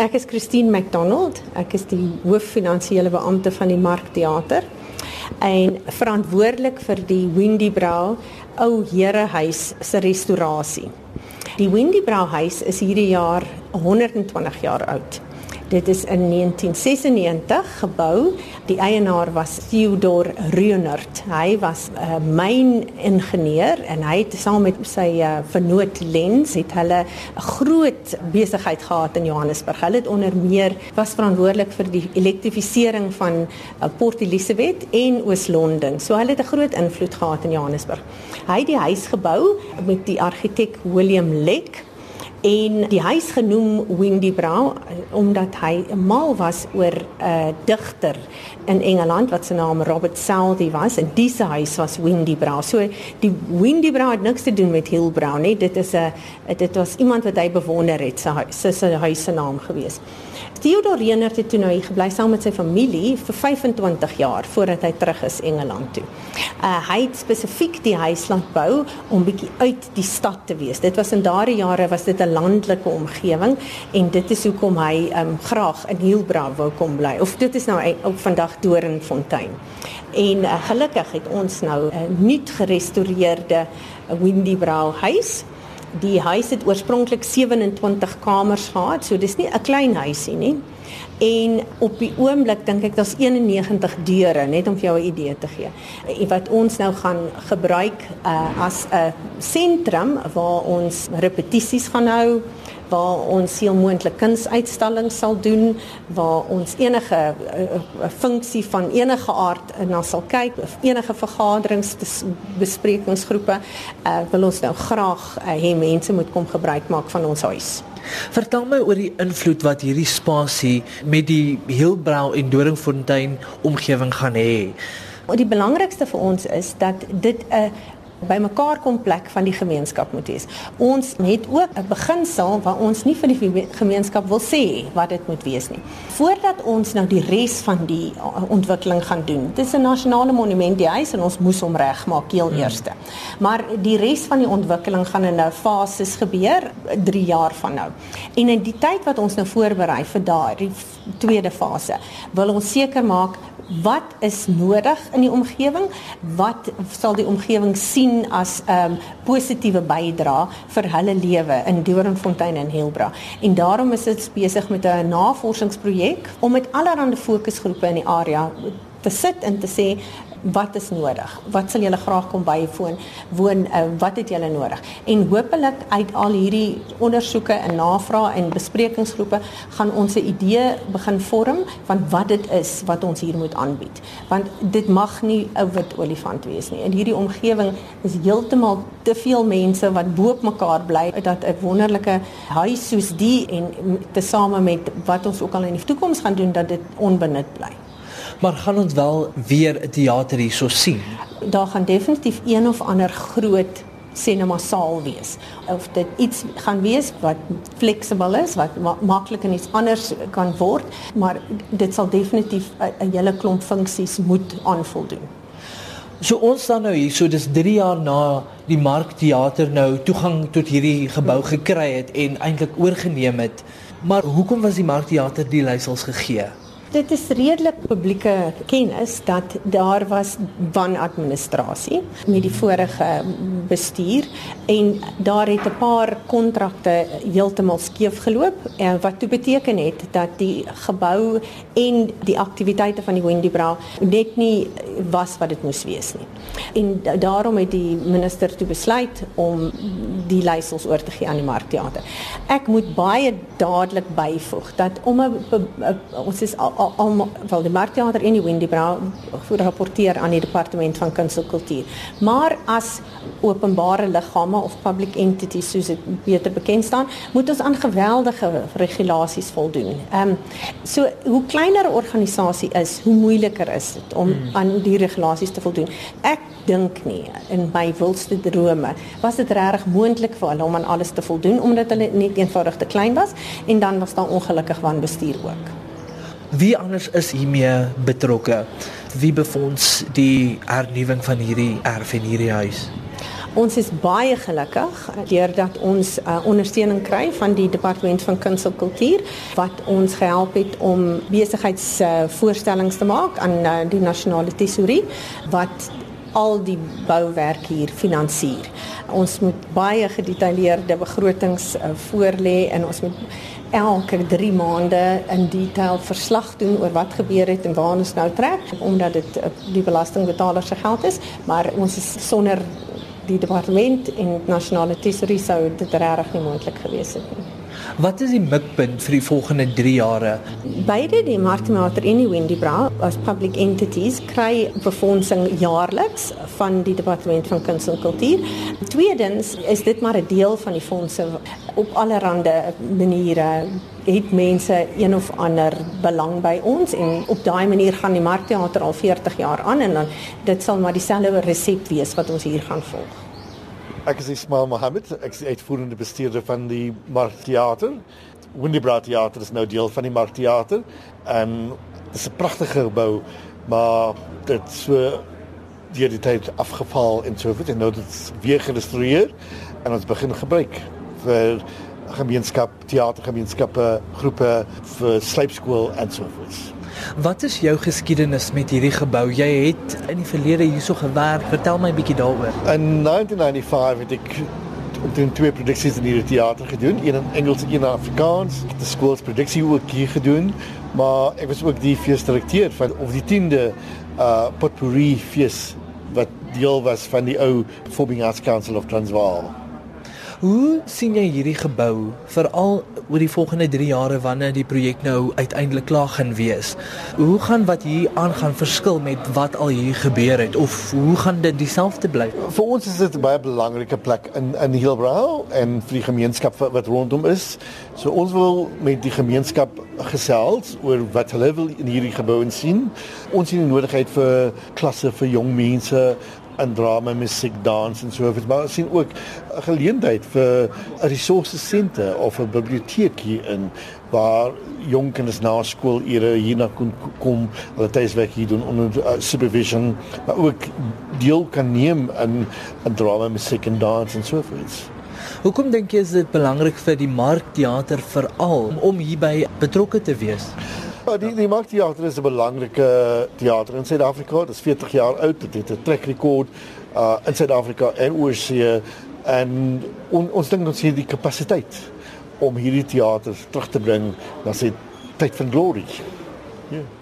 Ek is Christine McDonald. Ek is die hooffinansiële beampte van die Markteater en verantwoordelik vir die Windy Brow ou herehuis se restaurasie. Die Windy Brow huis is hierdie jaar 120 jaar oud. Dit is in 1996 gebou. Die eienaar was Theodor Reunert. Hy was 'n uh, myningenieur en hy het saam met sy uh, vernoot Lens het hulle 'n groot besigheid gehad in Johannesburg. Hulle het onder meer was verantwoordelik vir die elektrifisering van uh, Port Elizabeth en Oos-London. So hulle het 'n groot invloed gehad in Johannesburg. Hy het die huis gebou met die argitek William Leck en die huis genoem Windy Brow omdat hy mal was oor 'n uh, digter in Engeland wat se naam Robert Southey was en dis huis was Windy Brow. So die Windy Brow het niks te doen met Hill Brow nie. Dit is 'n dit was iemand wat hy bewonder het, sy sy sy huis se naam gewees. Theodor Reinert het toe nou hier gebly saam met sy familie vir 25 jaar voordat hy terug is Engeland toe. Uh hy het spesifiek die huis laat bou om bietjie uit die stad te wees. Dit was in daardie jare was dit 'n landelike omgewing en dit is hoekom hy um graag in Hielbra wou kom bly. Of dit is nou op vandag Doringfontein. En uh, gelukkig het ons nou 'n nuut gerestoreerde Windy Brow huis Die huis het oorspronklik 27 kamers gehad, so dis nie 'n klein huisie nie. En op die oomblik dink ek daar's 91 deure net om vir jou 'n idee te gee. En wat ons nou gaan gebruik uh, as 'n sentrum waar ons repetisies gaan hou, waar ons heel moontlik kunsuitstallings sal doen waar ons enige uh, uh, funksie van enige aard na sal kyk of enige vergaderings besprekingsgroepe uh, wil ons nou graag uh, hê mense moet kom gebruik maak van ons huis. Vertel my oor die invloed wat hierdie spasie met die Heilbrau en Doringfontein omgewing gaan hê. Die belangrikste vir ons is dat dit 'n bymekaar kom plek van die gemeenskap moet wees. Ons het ook 'n beginsel waar ons nie vir die gemeenskap wil sê wat dit moet wees nie. Voordat ons nou die res van die uh, ontwikkeling gaan doen. Dit is 'n nasionale monument die huis en ons moes hom regmaak heel hmm. eerste. Maar die res van die ontwikkeling gaan in 'n fases gebeur 3 jaar van nou. En in die tyd wat ons nou voorberei vir daardie tweede fase, wil ons seker maak wat is nodig in die omgewing? Wat sal die omgewing sien as 'n um, positiewe bydrae vir hulle lewe in Doornfontein en Helbra? En daarom is dit besig met 'n navorsingsprojek om met allerlei fokusgroepe in die area te sit en te sê wat is nodig? Wat sal julle graag kom bywoon? Woon uh, wat het julle nodig? En hopelik uit al hierdie ondersoeke en navrae en besprekingsgroepe gaan ons 'n idee begin vorm van wat dit is wat ons hier moet aanbied. Want dit mag nie 'n wit olifant wees nie. In hierdie omgewing is heeltemal te veel mense wat boop mekaar bly dat 'n wonderlike huis soos die en tesame met wat ons ook al in die toekoms gaan doen dat dit onbenut bly maar gaan ons wel weer 'n teater hierso sien? Daar gaan definitief een of ander groot cinema saal wees. Of dit iets gaan wees wat fleksibel is, wat ma maklik en iets anders kan word, maar dit sal definitief 'n hele klomp funksies moet aanvoldoen. So ons staan nou hier, so dis 3 jaar na die Markteater nou toegang tot hierdie gebou gekry het en eintlik oorgeneem het. Maar hoekom was die Markteater die leiersels gegee? Dit is redelik publieke kennis dat daar was wanadministrasie met die vorige bestuur en daar het 'n paar kontrakte heeltemal skeef geloop en wat toe beteken het dat die gebou en die aktiwiteite van die Wendy Brow net nie was wat dit moes wees nie. En daarom het die minister toe besluit om die leiersels oor te gee aan die Markteater. Ek moet baie dadelik byvoeg dat om 'n ons is al, almal wel die Markteater en die Wendy Brown rapporteer aan die departement van kuns en kultuur. Maar as openbare liggame of public entities soos dit beter bekend staan, moet ons aan geweldige regulasies voldoen. Ehm um, so hoe kleiner 'n organisasie is, hoe moeiliker is dit om hmm. aan die regulasies te voldoen. Ek dink nie in my wildste drome was dit regtig moontlik vir hulle om aan alles te voldoen omdat hulle net eenvoudig te klein was en dan was daar ongelukkig wanbestuur ook. Wie anders is hiermee betrokke? Wie befonds die hernuwing van hierdie erf en hierdie huis? Ons is baie gelukkig deurdat ons uh, ondersteuning kry van die departement van kuns en kultuur wat ons gehelp het om besigheidsvoorstellings uh, te maak aan uh, die nasionale tesourie wat al die bouwerk hier finansier. Ons moet baie gedetailleerde begrotings uh, voorlê en ons moet elke 3 maande in detail verslag doen oor wat gebeur het en waar ons nou trek omdat dit uh, die belastingbetaler se geld is, maar ons is sonder die departement en nasionale tesourie sou dit regtig nie moontlik gewees het nie. Wat is die mikpunt vir die volgende 3 jare? Beide die Marktheater en die Wendy Bra as public entities kry befondsing jaarliks van die departement van kuns en kultuur. Tweedens is dit maar 'n deel van die fondse op allerlei maniere het mense een of ander belang by ons en op daai manier gaan die Marktheater al 40 jaar aan en dan dit sal maar dieselfde resep wees wat ons hier gaan volg. Ek is Ismail Mohammed, ek is uitvoerende bestuurder van die Marktheater. Windybra Theater is nou deel van die Marktheater en dit is 'n pragtige gebou, maar dit so deur die tyd afgeval en so voort en nou dit weer gerestoreer en ons begin gebruik vir gemeenskap, teatergemeenskappe, groepe, vir slypskool en so voort. Wat is jou geskiedenis met hierdie gebou? Jy het in die verlede hierso gewerk. Vertel my 'n bietjie daaroor. In 1995 het ek omtrent twee produksies in hierdie teater gedoen, een in Engels en een in Afrikaans. Ek het 'n skoolsproduksie ook hier gedoen, maar ek was ook die feesdirekteur van of die 10de uh potpourri fees wat deel was van die ou Performing Arts Council of Transvaal. Hoe sien jy hierdie gebou veral oor die volgende 3 jare wanneer die projek nou uiteindelik klaar gaan wees? Hoe gaan wat hier aangaan verskil met wat al hier gebeur het of hoe gaan dit dieselfde bly? Vir ons is dit 'n baie belangrike plek in in Hillbrow en vir die gemeenskap wat rondom is. So ons wil met die gemeenskap gesels oor wat hulle wil in hierdie gebou sien. Ons sien die nodigheid vir klasse vir jong mense in drama, musiek, dans en so voort. Maar ons sien ook 'n geleentheid vir 'n resource center of 'n biblioteek hier in waar jong kinders na skool ure hierna kon kom, hulle tuiswerk hier doen onder uh, supervision, maar ook deel kan neem in 'n drama, musiek en dans en so voort. Hoekom dink jy is dit belangrik vir die markteater veral om hierby betrokke te wees? Ja, die die Marktheater is 'n belangrike teater in Suid-Afrika. Dit is 40 jaar oud. Dit het 'n trek rekord uh in Suid-Afrika en oorsee en on, ons dink ons het die kapasiteit om hierdie teater terug te bring na sy tyd van glorie. Ja. Yeah.